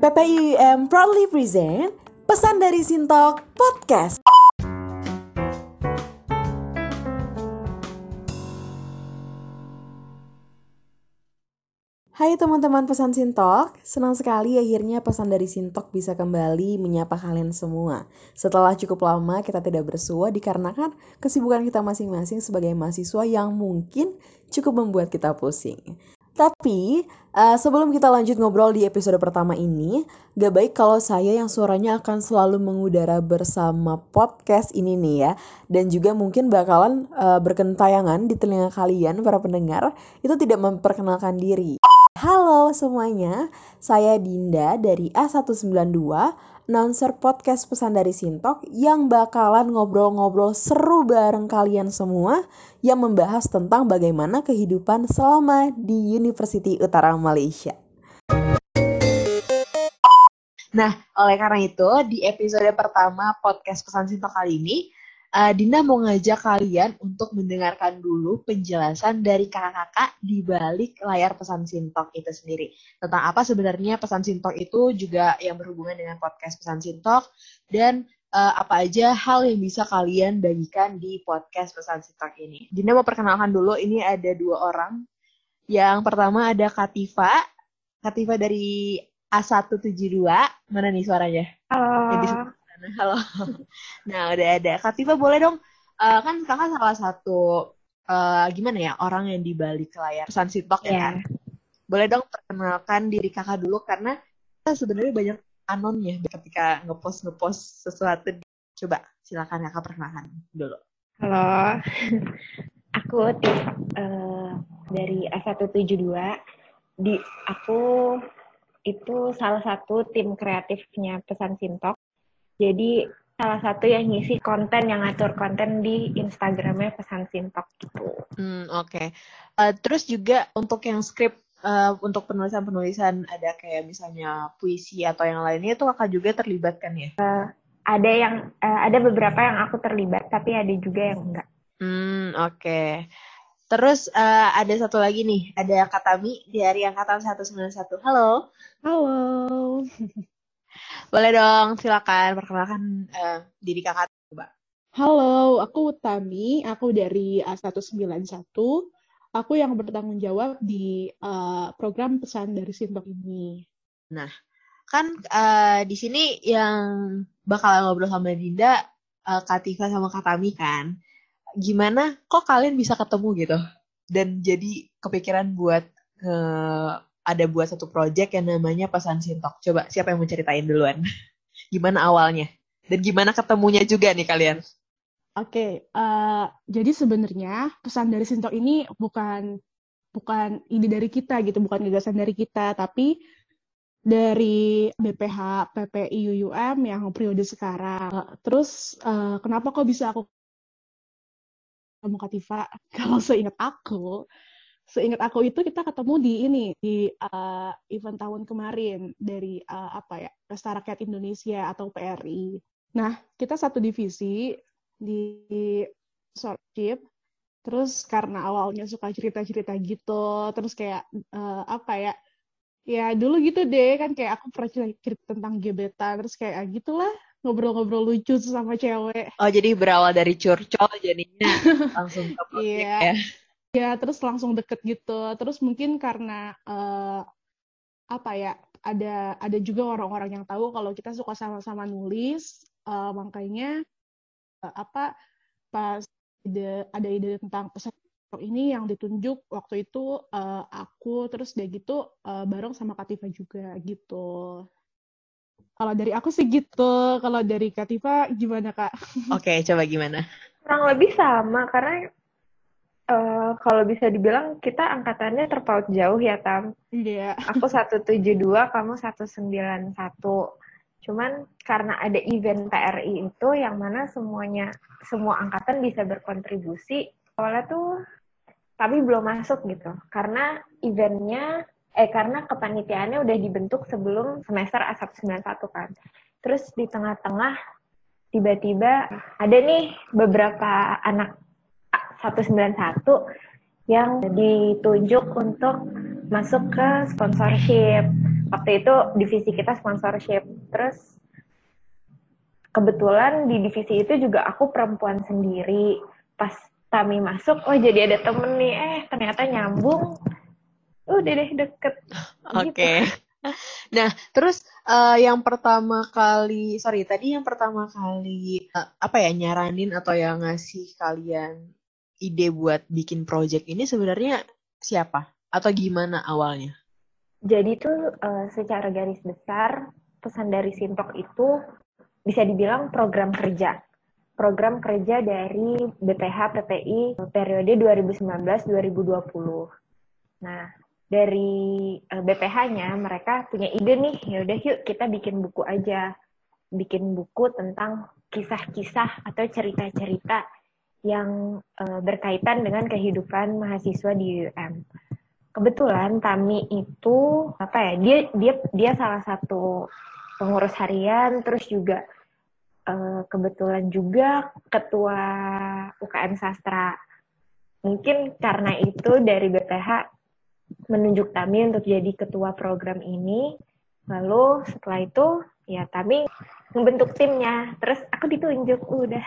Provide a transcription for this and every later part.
PPIUM proudly present Pesan dari Sintok Podcast. Hai teman-teman pesan Sintok, senang sekali akhirnya pesan dari Sintok bisa kembali menyapa kalian semua. Setelah cukup lama kita tidak bersua dikarenakan kesibukan kita masing-masing sebagai mahasiswa yang mungkin cukup membuat kita pusing. Tapi uh, sebelum kita lanjut ngobrol di episode pertama ini, gak baik kalau saya yang suaranya akan selalu mengudara bersama podcast ini nih ya. Dan juga mungkin bakalan uh, berkentayangan di telinga kalian para pendengar itu tidak memperkenalkan diri. Halo semuanya, saya Dinda dari A192 announcer podcast pesan dari Sintok yang bakalan ngobrol-ngobrol seru bareng kalian semua yang membahas tentang bagaimana kehidupan selama di University Utara Malaysia. Nah, oleh karena itu, di episode pertama podcast pesan Sintok kali ini, uh, Dinda mau ngajak kalian untuk mendengarkan dulu penjelasan dari kakak-kakak di balik layar pesan Sintok itu sendiri. Tentang apa sebenarnya pesan Sintok itu juga yang berhubungan dengan podcast pesan Sintok dan uh, apa aja hal yang bisa kalian bagikan di podcast pesan Sintok ini. Dinda mau perkenalkan dulu, ini ada dua orang. Yang pertama ada Katifa. Katifa dari A172. Mana nih suaranya? Halo. Nah, halo. Nah, udah ada. Kak Tifa boleh dong, uh, kan kakak salah satu uh, gimana ya orang yang di balik layar pesan sitok yeah. ya kan. Boleh dong perkenalkan diri kakak dulu karena kita sebenarnya banyak anonnya ketika ngepost ngepost sesuatu. Coba silakan kakak perkenalkan dulu. Halo, aku uh, dari A172. Di aku itu salah satu tim kreatifnya pesan Sintok jadi salah satu yang ngisi konten yang ngatur konten di Instagramnya pesan Sintok gitu. Hmm oke. Okay. Uh, eh, terus juga untuk yang skrip uh, untuk penulisan-penulisan ada kayak misalnya puisi atau yang lainnya itu kakak juga terlibat kan ya? Uh, ada yang uh, ada beberapa yang aku terlibat tapi ada juga yang enggak. Hmm oke. Okay. Terus uh, ada satu lagi nih, ada Katami dari angkatan 191. Halo. Halo. Boleh dong, silakan perkenalkan uh, diri kakak coba. Halo, aku Utami, aku dari A191. Aku yang bertanggung jawab di uh, program pesan dari Sintok ini. Nah, kan uh, di sini yang bakal ngobrol sama Dinda, uh, Katika sama Katami kan. Gimana kok kalian bisa ketemu gitu? Dan jadi kepikiran buat uh, ada buat satu project yang namanya Pesan Sintok. Coba siapa yang mau ceritain duluan? gimana awalnya? Dan gimana ketemunya juga nih kalian? Oke, okay, uh, eh, jadi sebenarnya pesan dari Sintok ini bukan bukan ide dari kita gitu, bukan gagasan dari kita, tapi dari BPH PPI UUM yang periode sekarang. Terus uh, kenapa kok bisa aku kamu Katifa? Kalau seingat aku, seingat aku itu kita ketemu di ini di uh, event tahun kemarin dari uh, apa ya Pesta Rakyat Indonesia atau PRI. Nah kita satu divisi di Sortship. Terus karena awalnya suka cerita-cerita gitu, terus kayak uh, apa ya? Ya dulu gitu deh kan kayak aku pernah cerita tentang gebetan, terus kayak ah, gitulah ngobrol-ngobrol lucu sama cewek. Oh jadi berawal dari curcol jadinya langsung ke yeah. ya ya terus langsung deket gitu terus mungkin karena uh, apa ya ada ada juga orang-orang yang tahu kalau kita suka sama-sama nulis uh, makanya uh, apa pas ide, ada ide tentang pesan ini yang ditunjuk waktu itu uh, aku terus dia gitu uh, bareng sama Katifa juga gitu. Kalau dari aku sih gitu. Kalau dari Katifa gimana kak? Oke, okay, coba gimana? Kurang lebih sama karena Uh, kalau bisa dibilang kita angkatannya terpaut jauh ya Tam. Iya. Yeah. Aku 172, kamu 191. Cuman karena ada event PRI itu yang mana semuanya semua angkatan bisa berkontribusi. Awalnya tuh tapi belum masuk gitu. Karena eventnya eh karena kepanitiaannya udah dibentuk sebelum semester A191 kan. Terus di tengah-tengah tiba-tiba ada nih beberapa anak 191 yang ditunjuk untuk masuk ke sponsorship. waktu itu divisi kita sponsorship terus kebetulan di divisi itu juga aku perempuan sendiri pas Tami masuk oh jadi ada temen nih eh ternyata nyambung udah deh deket oke okay. gitu. Nah, terus uh, yang pertama kali, sorry, tadi yang pertama kali uh, apa ya nyaranin atau yang ngasih kalian ide buat bikin project ini sebenarnya siapa atau gimana awalnya? Jadi tuh uh, secara garis besar pesan dari Sintok itu bisa dibilang program kerja. Program kerja dari BPH PPI periode 2019-2020. Nah, dari uh, BPH-nya mereka punya ide nih, ya udah yuk kita bikin buku aja. Bikin buku tentang kisah-kisah atau cerita-cerita yang uh, berkaitan dengan kehidupan mahasiswa di UM kebetulan Tami itu apa ya dia dia dia salah satu pengurus harian terus juga uh, kebetulan juga ketua UKM sastra. Mungkin karena itu dari BPH menunjuk Tami untuk jadi ketua program ini. Lalu setelah itu ya Tami membentuk timnya. Terus aku ditunjuk udah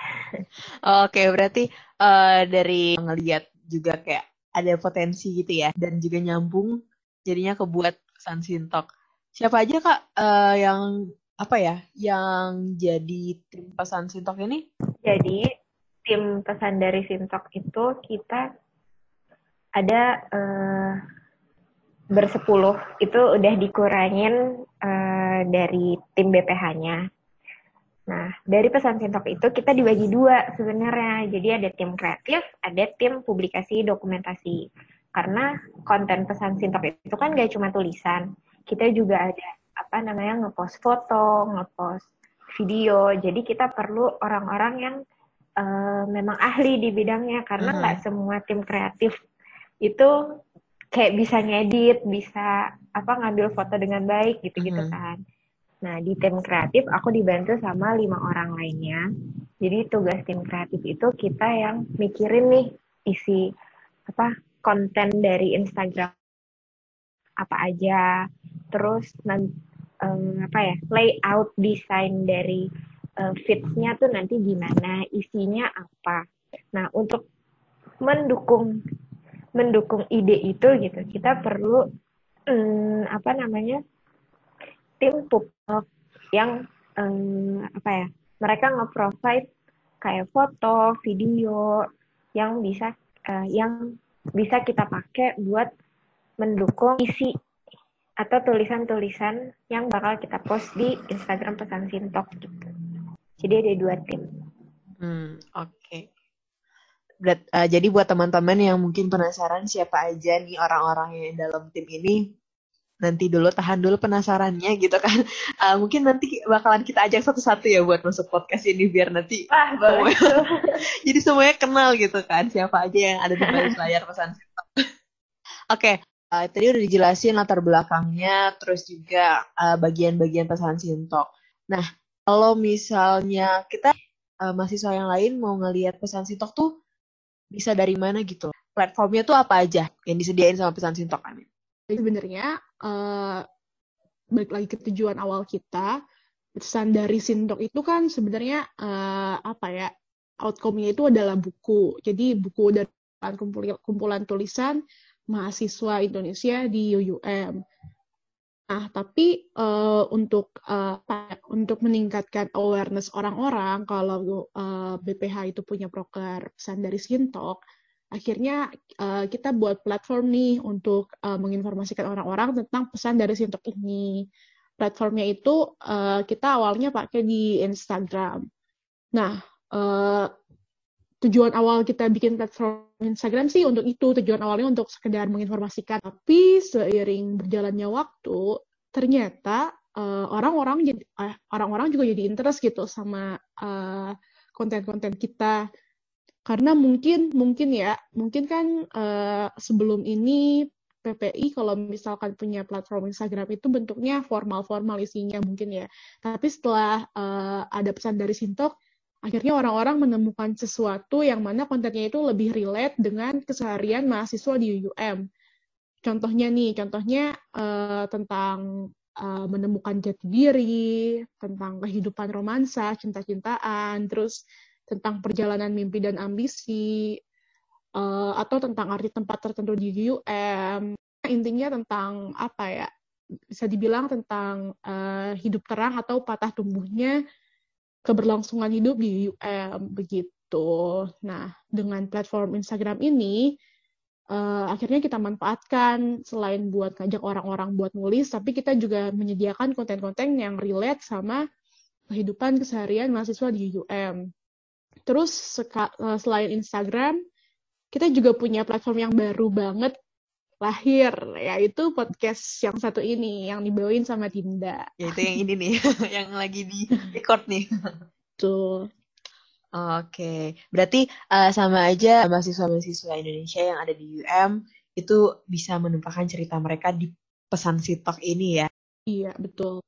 oke berarti uh, dari ngelihat juga kayak ada potensi gitu ya dan juga nyambung jadinya kebuat pesan sintok. Siapa aja kak uh, yang apa ya yang jadi tim pesan sintok ini? Jadi tim pesan dari sintok itu kita ada uh, bersepuluh itu udah dikurangin uh, dari tim BPH-nya. Nah, dari pesan Sintok itu kita dibagi dua sebenarnya. Jadi ada tim kreatif, ada tim publikasi dokumentasi. Karena konten pesan Sintok itu kan gak cuma tulisan. Kita juga ada apa namanya ngepost foto, ngepost video. Jadi kita perlu orang-orang yang uh, memang ahli di bidangnya karena hmm. nggak hmm. semua tim kreatif itu kayak bisa ngedit, bisa apa ngambil foto dengan baik gitu-gitu hmm. kan. Nah, di tim kreatif aku dibantu sama lima orang lainnya. Jadi tugas tim kreatif itu kita yang mikirin nih isi apa konten dari Instagram apa aja, terus um, apa ya layout desain dari uh, feeds-nya tuh nanti gimana, isinya apa. Nah, untuk mendukung mendukung ide itu gitu, kita perlu um, apa namanya tim yang um, apa ya mereka nge-provide kayak foto, video yang bisa uh, yang bisa kita pakai buat mendukung isi atau tulisan-tulisan yang bakal kita post di Instagram pesan Sintok gitu. Jadi ada dua tim. Hmm, oke. Okay. uh, jadi buat teman-teman yang mungkin penasaran siapa aja nih orang-orang yang dalam tim ini, nanti dulu tahan dulu penasarannya gitu kan. Uh, mungkin nanti bakalan kita ajak satu-satu ya buat masuk podcast ini biar nanti ah, semuanya, jadi semuanya kenal gitu kan siapa aja yang ada di balik layar pesan oke okay. uh, tadi udah dijelasin latar belakangnya terus juga uh, bagian-bagian pesan sintok. Nah kalau misalnya kita uh, mahasiswa yang lain mau ngelihat pesan sintok tuh bisa dari mana gitu? Platformnya tuh apa aja yang disediain sama pesan sintok Amin sebenarnya uh, balik lagi ke tujuan awal kita. Pesan dari Sintok itu kan sebenarnya uh, apa ya outcome-nya itu adalah buku. Jadi buku dari kumpulan, kumpulan tulisan mahasiswa Indonesia di UUM Nah, tapi uh, untuk uh, untuk meningkatkan awareness orang-orang kalau uh, BPH itu punya proker pesan dari Sintok, akhirnya uh, kita buat platform nih untuk uh, menginformasikan orang-orang tentang pesan dari Sintok ini. Platformnya itu uh, kita awalnya pakai di Instagram. Nah, uh, tujuan awal kita bikin platform Instagram sih untuk itu, tujuan awalnya untuk sekedar menginformasikan. Tapi seiring berjalannya waktu, ternyata orang-orang uh, jadi orang-orang juga jadi interest gitu sama konten-konten uh, kita karena mungkin mungkin ya mungkin kan uh, sebelum ini PPI kalau misalkan punya platform Instagram itu bentuknya formal-formal isinya mungkin ya. Tapi setelah uh, ada pesan dari Sintok akhirnya orang-orang menemukan sesuatu yang mana kontennya itu lebih relate dengan keseharian mahasiswa di UM contohnya nih contohnya uh, tentang uh, menemukan jati diri, tentang kehidupan romansa, cinta-cintaan, terus tentang perjalanan mimpi dan ambisi, uh, atau tentang arti tempat tertentu di UM. Intinya tentang apa ya? Bisa dibilang tentang uh, hidup terang atau patah tumbuhnya keberlangsungan hidup di UM begitu. Nah, dengan platform Instagram ini uh, akhirnya kita manfaatkan selain buat ngajak orang-orang buat nulis, tapi kita juga menyediakan konten-konten yang relate sama kehidupan keseharian mahasiswa di UM. Terus selain Instagram, kita juga punya platform yang baru banget lahir, yaitu podcast yang satu ini, yang dibawain sama Dinda. Yaitu yang ini nih, yang lagi di record nih. Tuh. Oke, berarti uh, sama aja mahasiswa-mahasiswa Indonesia yang ada di UM itu bisa menumpahkan cerita mereka di pesan sitok ini ya. Iya, betul.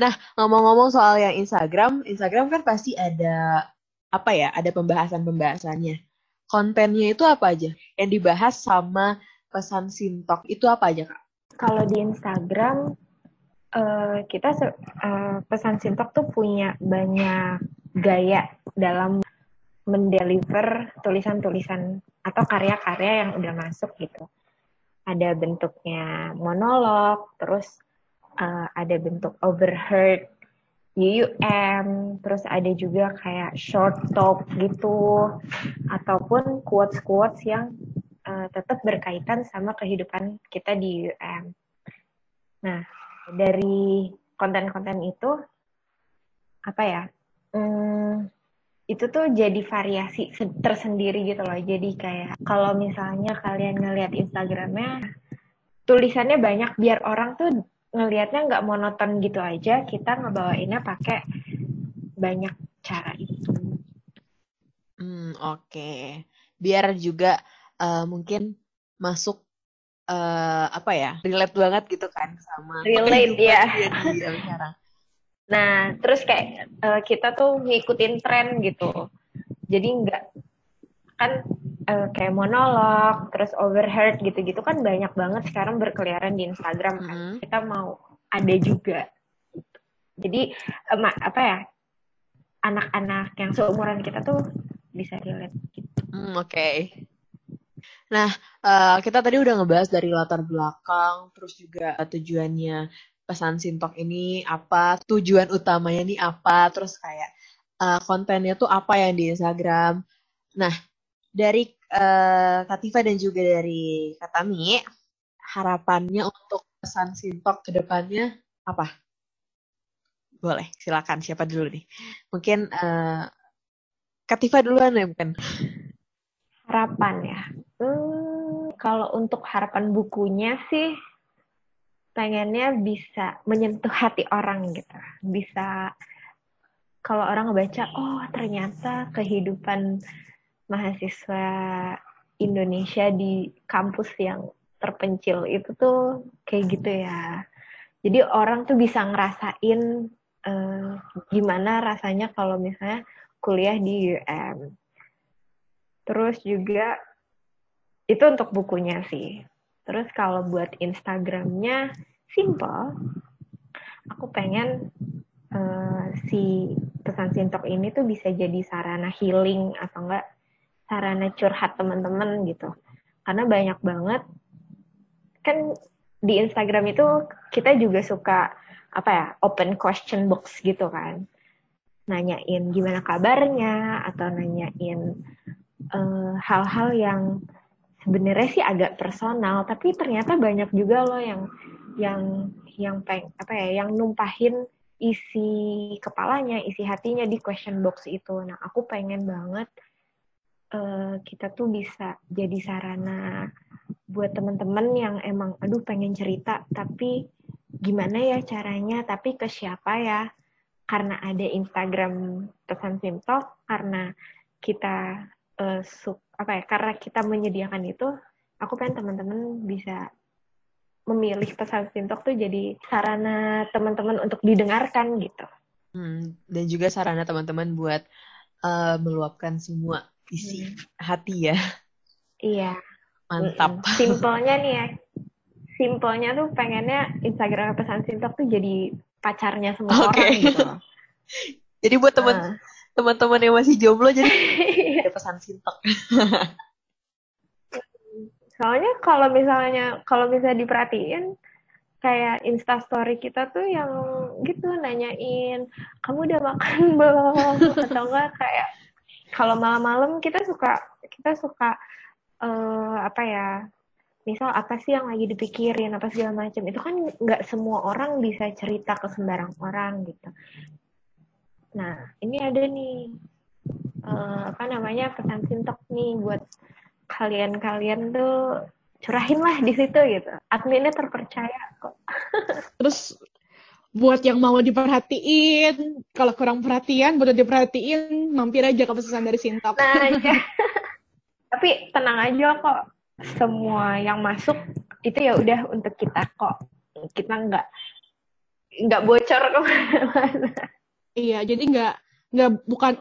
Nah, ngomong-ngomong soal yang Instagram, Instagram kan pasti ada apa ya, ada pembahasan-pembahasannya kontennya itu apa aja? Yang dibahas sama pesan Sintok itu apa aja, Kak? Kalau di Instagram, uh, kita uh, pesan Sintok tuh punya banyak gaya dalam mendeliver tulisan-tulisan atau karya-karya yang udah masuk gitu. Ada bentuknya monolog, terus uh, ada bentuk overheard, UUM, terus ada juga kayak short talk gitu, ataupun quotes-quotes yang uh, tetap berkaitan sama kehidupan kita di UUM. Nah, dari konten-konten itu, apa ya, hmm, itu tuh jadi variasi tersendiri gitu loh. Jadi kayak kalau misalnya kalian ngeliat Instagramnya, tulisannya banyak biar orang tuh ngelihatnya nggak monoton gitu aja, kita ngebawainnya pakai banyak cara itu. Hmm, oke. Okay. Biar juga uh, mungkin masuk uh, apa ya? Relate banget gitu kan sama relate ya. Sekarang. Nah, terus kayak uh, kita tuh ngikutin tren gitu. Jadi nggak kan uh, kayak monolog, terus overheard gitu-gitu kan banyak banget sekarang berkeliaran di Instagram kan. Mm -hmm. Kita mau ada juga. Jadi um, apa ya anak-anak yang seumuran kita tuh bisa relate gitu. Mm, Oke. Okay. Nah, uh, kita tadi udah ngebahas dari latar belakang, terus juga tujuannya pesan Sintok ini apa, tujuan utamanya ini apa, terus kayak uh, kontennya tuh apa yang di Instagram. Nah, dari uh, Katifa dan juga dari Katami, harapannya untuk pesan Sintok ke depannya apa? Boleh, silakan. Siapa dulu nih? Mungkin uh, Katifa duluan ya mungkin. Harapan ya. Hmm, kalau untuk harapan bukunya sih pengennya bisa menyentuh hati orang gitu. Bisa kalau orang ngebaca, oh ternyata kehidupan mahasiswa Indonesia di kampus yang terpencil itu tuh kayak gitu ya. Jadi orang tuh bisa ngerasain uh, gimana rasanya kalau misalnya kuliah di UM. Terus juga itu untuk bukunya sih. Terus kalau buat Instagramnya simple. Aku pengen uh, si pesan sintok ini tuh bisa jadi sarana healing atau enggak sarana curhat teman-teman gitu. Karena banyak banget kan di Instagram itu kita juga suka apa ya open question box gitu kan nanyain gimana kabarnya atau nanyain eh, hal-hal uh, yang sebenarnya sih agak personal tapi ternyata banyak juga loh yang yang yang peng apa ya yang numpahin isi kepalanya isi hatinya di question box itu nah aku pengen banget uh, kita tuh bisa jadi sarana buat teman-teman yang emang aduh pengen cerita tapi gimana ya caranya? Tapi ke siapa ya? Karena ada Instagram pesan simtok karena kita uh, sub apa ya karena kita menyediakan itu aku pengen teman-teman bisa memilih pesan simtok tuh jadi sarana teman-teman untuk didengarkan gitu. Hmm, dan juga sarana teman-teman buat uh, meluapkan semua isi hmm. hati ya. Iya. Mantap. Simpelnya nih ya. simpelnya tuh pengennya Instagram pesan sintok tuh jadi pacarnya semua okay. orang gitu. jadi buat teman uh. teman-teman yang masih jomblo jadi ada pesan sintok. Soalnya kalau misalnya kalau bisa diperhatiin kayak Insta story kita tuh yang gitu nanyain kamu udah makan belum atau enggak kayak kalau malam-malam kita suka kita suka uh, apa ya misal apa sih yang lagi dipikirin apa segala macam itu kan nggak semua orang bisa cerita ke sembarang orang gitu nah ini ada nih uh, apa namanya pesan sintok nih buat kalian-kalian tuh curahin lah di situ gitu. Adminnya terpercaya kok. Terus buat yang mau diperhatiin, kalau kurang perhatian, buat diperhatiin, mampir aja ke pesan dari Sintap. Nah, ya. Tapi tenang aja kok, semua yang masuk itu ya udah untuk kita kok. Kita nggak nggak bocor ke mana-mana. Iya, jadi nggak nggak bukan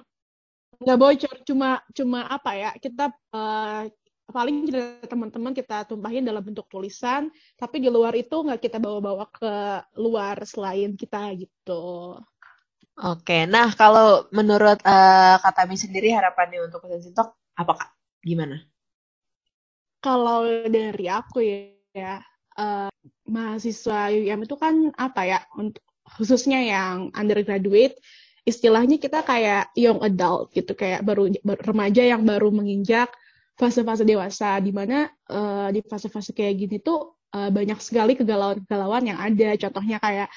nggak bocor, cuma cuma apa ya kita uh, paling teman-teman kita tumpahin dalam bentuk tulisan, tapi di luar itu nggak kita bawa-bawa ke luar selain kita gitu. Oke, nah kalau menurut uh, Kak Tami sendiri harapannya untuk pesan Sintok apa Kak? Gimana? Kalau dari aku ya, uh, mahasiswa UM itu kan apa ya, untuk khususnya yang undergraduate, istilahnya kita kayak young adult gitu, kayak baru remaja yang baru menginjak fase-fase dewasa di mana uh, di fase-fase kayak gini tuh uh, banyak sekali kegalauan-kegalauan yang ada. Contohnya kayak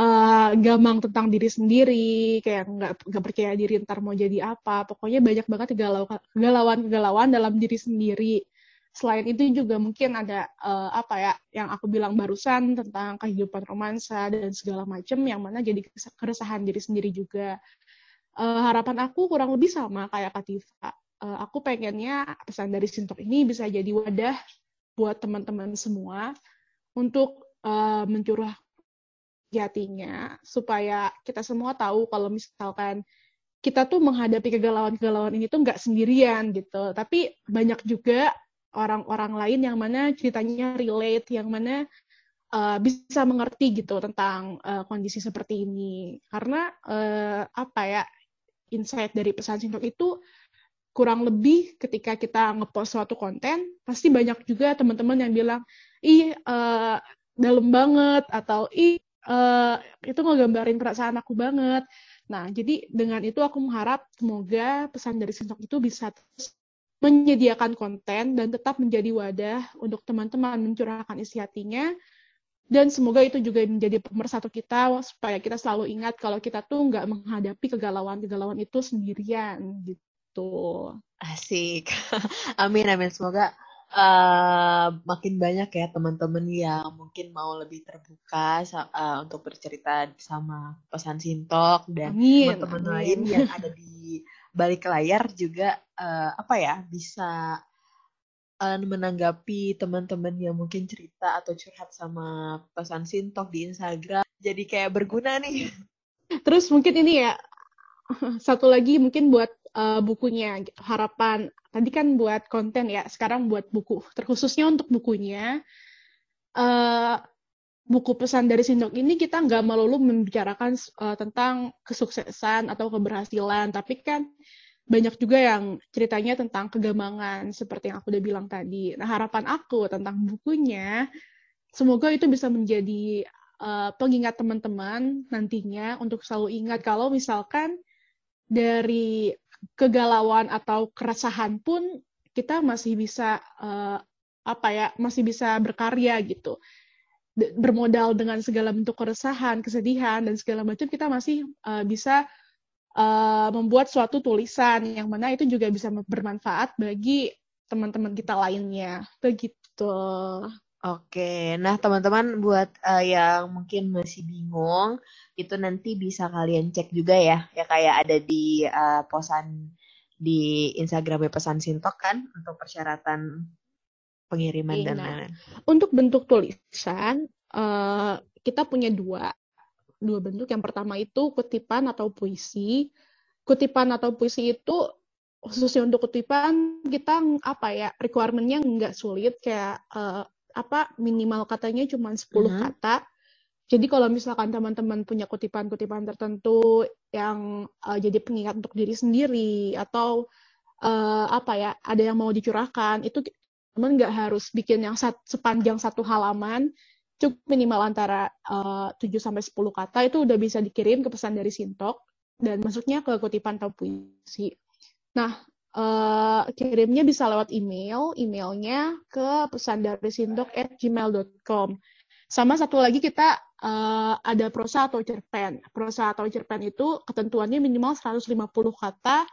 uh, gamang tentang diri sendiri kayak nggak nggak percaya diri ntar mau jadi apa. Pokoknya banyak banget kegalauan-kegalauan dalam diri sendiri. Selain itu juga mungkin ada uh, apa ya yang aku bilang barusan tentang kehidupan romansa dan segala macam yang mana jadi keresahan diri sendiri juga. Uh, harapan aku kurang lebih sama kayak Katifa uh, aku pengennya pesan dari Sintok ini bisa jadi wadah buat teman-teman semua untuk uh, mencurah jatinya supaya kita semua tahu kalau misalkan kita tuh menghadapi kegalauan-kegalauan ini tuh nggak sendirian gitu. Tapi banyak juga orang-orang lain yang mana ceritanya relate yang mana uh, bisa mengerti gitu tentang uh, kondisi seperti ini. Karena uh, apa ya insight dari pesan Sintok itu kurang lebih ketika kita ngepost suatu konten pasti banyak juga teman-teman yang bilang ih uh, dalam banget atau ih uh, itu ngegambarin perasaan aku banget. Nah jadi dengan itu aku mengharap semoga pesan dari Sintok itu bisa terus menyediakan konten dan tetap menjadi wadah untuk teman-teman mencurahkan isi hatinya. Dan semoga itu juga menjadi pemersatu kita supaya kita selalu ingat kalau kita tuh nggak menghadapi kegalauan-kegalauan itu sendirian gitu gitu. Asik. amin amin semoga uh, makin banyak ya teman-teman yang mungkin mau lebih terbuka uh, untuk bercerita sama pesan Sintok dan teman-teman lain yang ada di balik layar juga uh, apa ya bisa uh, menanggapi teman-teman yang mungkin cerita atau curhat sama pesan Sintok di Instagram jadi kayak berguna nih. Terus mungkin ini ya satu lagi mungkin buat uh, bukunya harapan tadi kan buat konten ya sekarang buat buku terkhususnya untuk bukunya uh, buku pesan dari Sindok ini kita nggak melulu membicarakan uh, tentang kesuksesan atau keberhasilan tapi kan banyak juga yang ceritanya tentang kegamangan seperti yang aku udah bilang tadi. Nah harapan aku tentang bukunya semoga itu bisa menjadi uh, pengingat teman-teman nantinya untuk selalu ingat kalau misalkan dari kegalauan atau keresahan pun kita masih bisa uh, apa ya masih bisa berkarya gitu. Bermodal dengan segala bentuk keresahan kesedihan dan segala macam kita masih uh, bisa uh, membuat suatu tulisan yang mana itu juga bisa bermanfaat bagi teman-teman kita lainnya. Begitu Oke, nah teman-teman buat uh, yang mungkin masih bingung, itu nanti bisa kalian cek juga ya, ya kayak ada di uh, posan di Instagramnya pesan Sintok kan untuk persyaratan pengiriman iya, dan lain-lain. Untuk bentuk tulisan uh, kita punya dua dua bentuk. Yang pertama itu kutipan atau puisi. Kutipan atau puisi itu khususnya untuk kutipan kita apa ya requirementnya nggak sulit kayak uh, apa minimal katanya cuma 10 Mhm. kata. Jadi kalau misalkan teman-teman punya kutipan-kutipan tertentu yang uh, jadi pengingat untuk diri sendiri atau uh, apa ya, ada yang mau dicurahkan, itu teman nggak harus bikin yang sat- sepanjang satu halaman, cukup minimal antara uh, 7 sampai 10 kata itu udah bisa dikirim ke pesan dari Sintok dan masuknya ke kutipan atau puisi. Nah, uh, kirimnya bisa lewat email, emailnya ke pesan dari Sintok at gmail.com. Sama satu lagi kita uh, ada prosa atau cerpen. Prosa atau cerpen itu ketentuannya minimal 150 kata,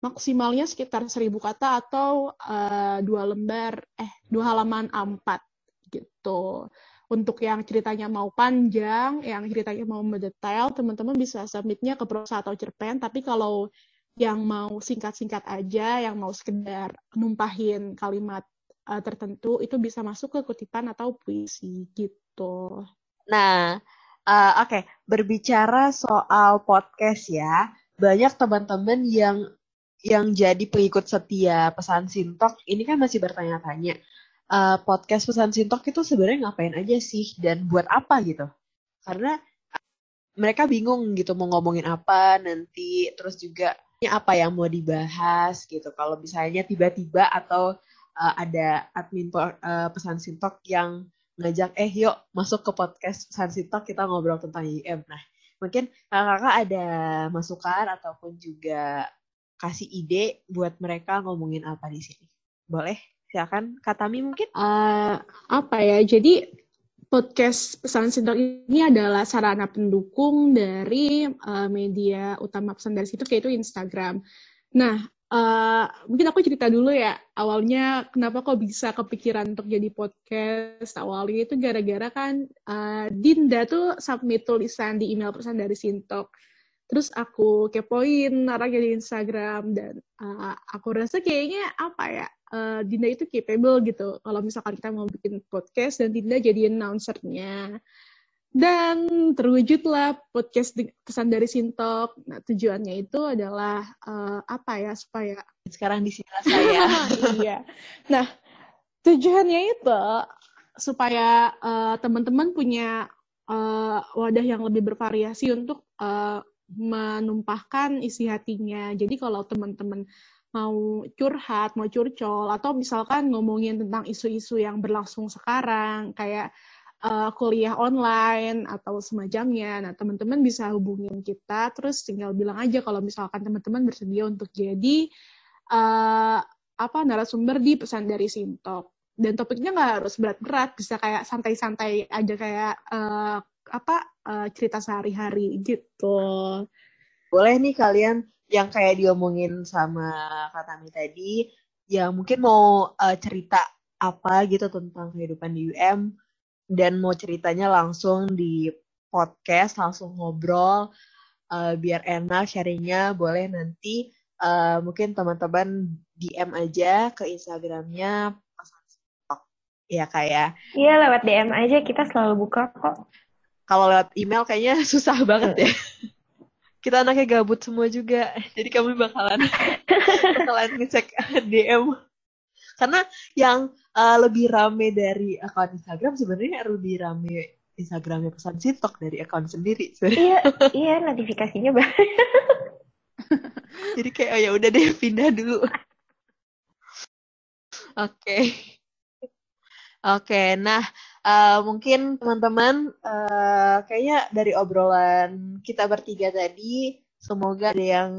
maksimalnya sekitar 1000 kata atau uh, dua lembar, eh dua halaman A4 gitu. Untuk yang ceritanya mau panjang, yang ceritanya mau mendetail, teman-teman bisa submitnya ke prosa atau cerpen. Tapi kalau yang mau singkat-singkat aja, yang mau sekedar numpahin kalimat uh, tertentu, itu bisa masuk ke kutipan atau puisi gitu. Nah, uh, oke, berbicara soal podcast ya, banyak teman-teman yang yang jadi pengikut setia pesan Sintok ini kan masih bertanya-tanya, uh, podcast pesan Sintok itu sebenarnya ngapain aja sih dan buat apa gitu? Karena mereka bingung gitu mau ngomongin apa nanti, terus juga apa yang mau dibahas gitu. Kalau misalnya tiba-tiba atau uh, ada admin uh, pesan Sintok yang ngajak eh yuk masuk ke podcast pesan Sintok kita ngobrol tentang IM. Nah, mungkin kakak ada masukan ataupun juga kasih ide buat mereka ngomongin apa di sini. Boleh? Silakan Katami mungkin. Uh, apa ya? Jadi podcast pesan Sintok ini adalah sarana pendukung dari uh, media utama pesan dari situ yaitu Instagram. Nah, uh, mungkin aku cerita dulu ya. Awalnya kenapa kok bisa kepikiran untuk jadi podcast? Awalnya itu gara-gara kan uh, Dinda tuh submit tulisan di email pesan dari Sintok. Terus aku kepoin orangnya di Instagram dan uh, aku rasa kayaknya apa ya uh, Dinda itu capable gitu. Kalau misalkan kita mau bikin podcast dan Dinda jadi announcernya. Dan terwujudlah podcast pesan dari Sintok. Nah, tujuannya itu adalah uh, apa ya supaya sekarang di sini saya. iya. Nah, tujuannya itu supaya uh, teman-teman punya uh, wadah yang lebih bervariasi untuk uh, menumpahkan isi hatinya. Jadi kalau teman-teman mau curhat, mau curcol, atau misalkan ngomongin tentang isu-isu yang berlangsung sekarang, kayak uh, kuliah online atau semacamnya. Nah, teman-teman bisa hubungin kita, terus tinggal bilang aja kalau misalkan teman-teman bersedia untuk jadi uh, apa narasumber di pesan dari Sintok. Dan topiknya nggak harus berat-berat, bisa kayak santai-santai aja kayak uh, apa uh, cerita sehari-hari gitu. Boleh nih kalian yang kayak diomongin sama Kak Tami tadi, yang mungkin mau uh, cerita apa gitu tentang kehidupan di UM, dan mau ceritanya langsung di podcast, langsung ngobrol, uh, biar enak sharingnya, boleh nanti uh, mungkin teman-teman DM aja ke Instagramnya Sintok. Ya kayak. Iya lewat DM aja kita selalu buka kok. Kalau lewat email kayaknya susah banget ya. Kita anaknya gabut semua juga, jadi kami bakalan bakalan ngecek DM. Karena yang uh, lebih rame dari akun Instagram sebenarnya lebih rame Instagramnya pesan Sintok dari akun sendiri. Iya, iya notifikasinya banyak. jadi kayak oh ya udah deh pindah dulu. Oke. Okay. Oke, okay, nah uh, mungkin teman-teman uh, kayaknya dari obrolan kita bertiga tadi, semoga ada yang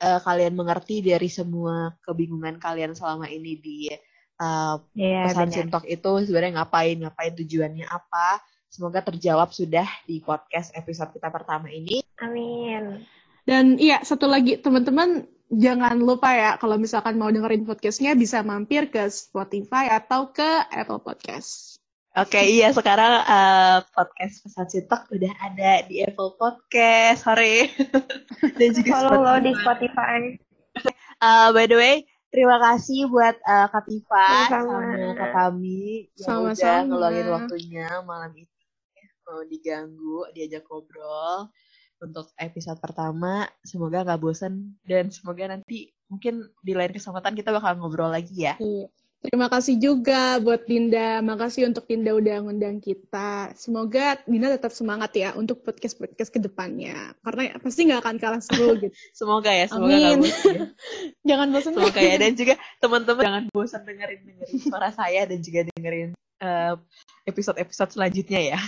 uh, kalian mengerti dari semua kebingungan kalian selama ini di uh, yeah, pesan. Sintok itu sebenarnya ngapain, ngapain tujuannya apa. Semoga terjawab sudah di podcast episode kita pertama ini. Amin. Dan iya, satu lagi teman-teman jangan lupa ya kalau misalkan mau dengerin podcastnya bisa mampir ke Spotify atau ke Apple Podcast. Oke, okay, iya sekarang uh, podcast pesan Sintok udah ada di Apple Podcast, sore. Dan juga follow lo di Spotify. Uh, by the way, terima kasih buat uh, Katifa sama, sama Kak Kami yang sama udah ngeluangin waktunya malam ini mau diganggu, diajak ngobrol untuk episode pertama. Semoga nggak bosan dan semoga nanti mungkin di lain kesempatan kita bakal ngobrol lagi ya. Iya. Terima kasih juga buat Dinda. Makasih untuk Dinda udah ngundang kita. Semoga Dinda tetap semangat ya untuk podcast-podcast ke depannya. Karena pasti nggak akan kalah seru gitu. semoga ya, semoga Amin. Bosan, ya. jangan bosan. Semoga ya. Dan juga teman-teman jangan bosan dengerin dengerin suara saya dan juga dengerin uh, episode-episode selanjutnya ya.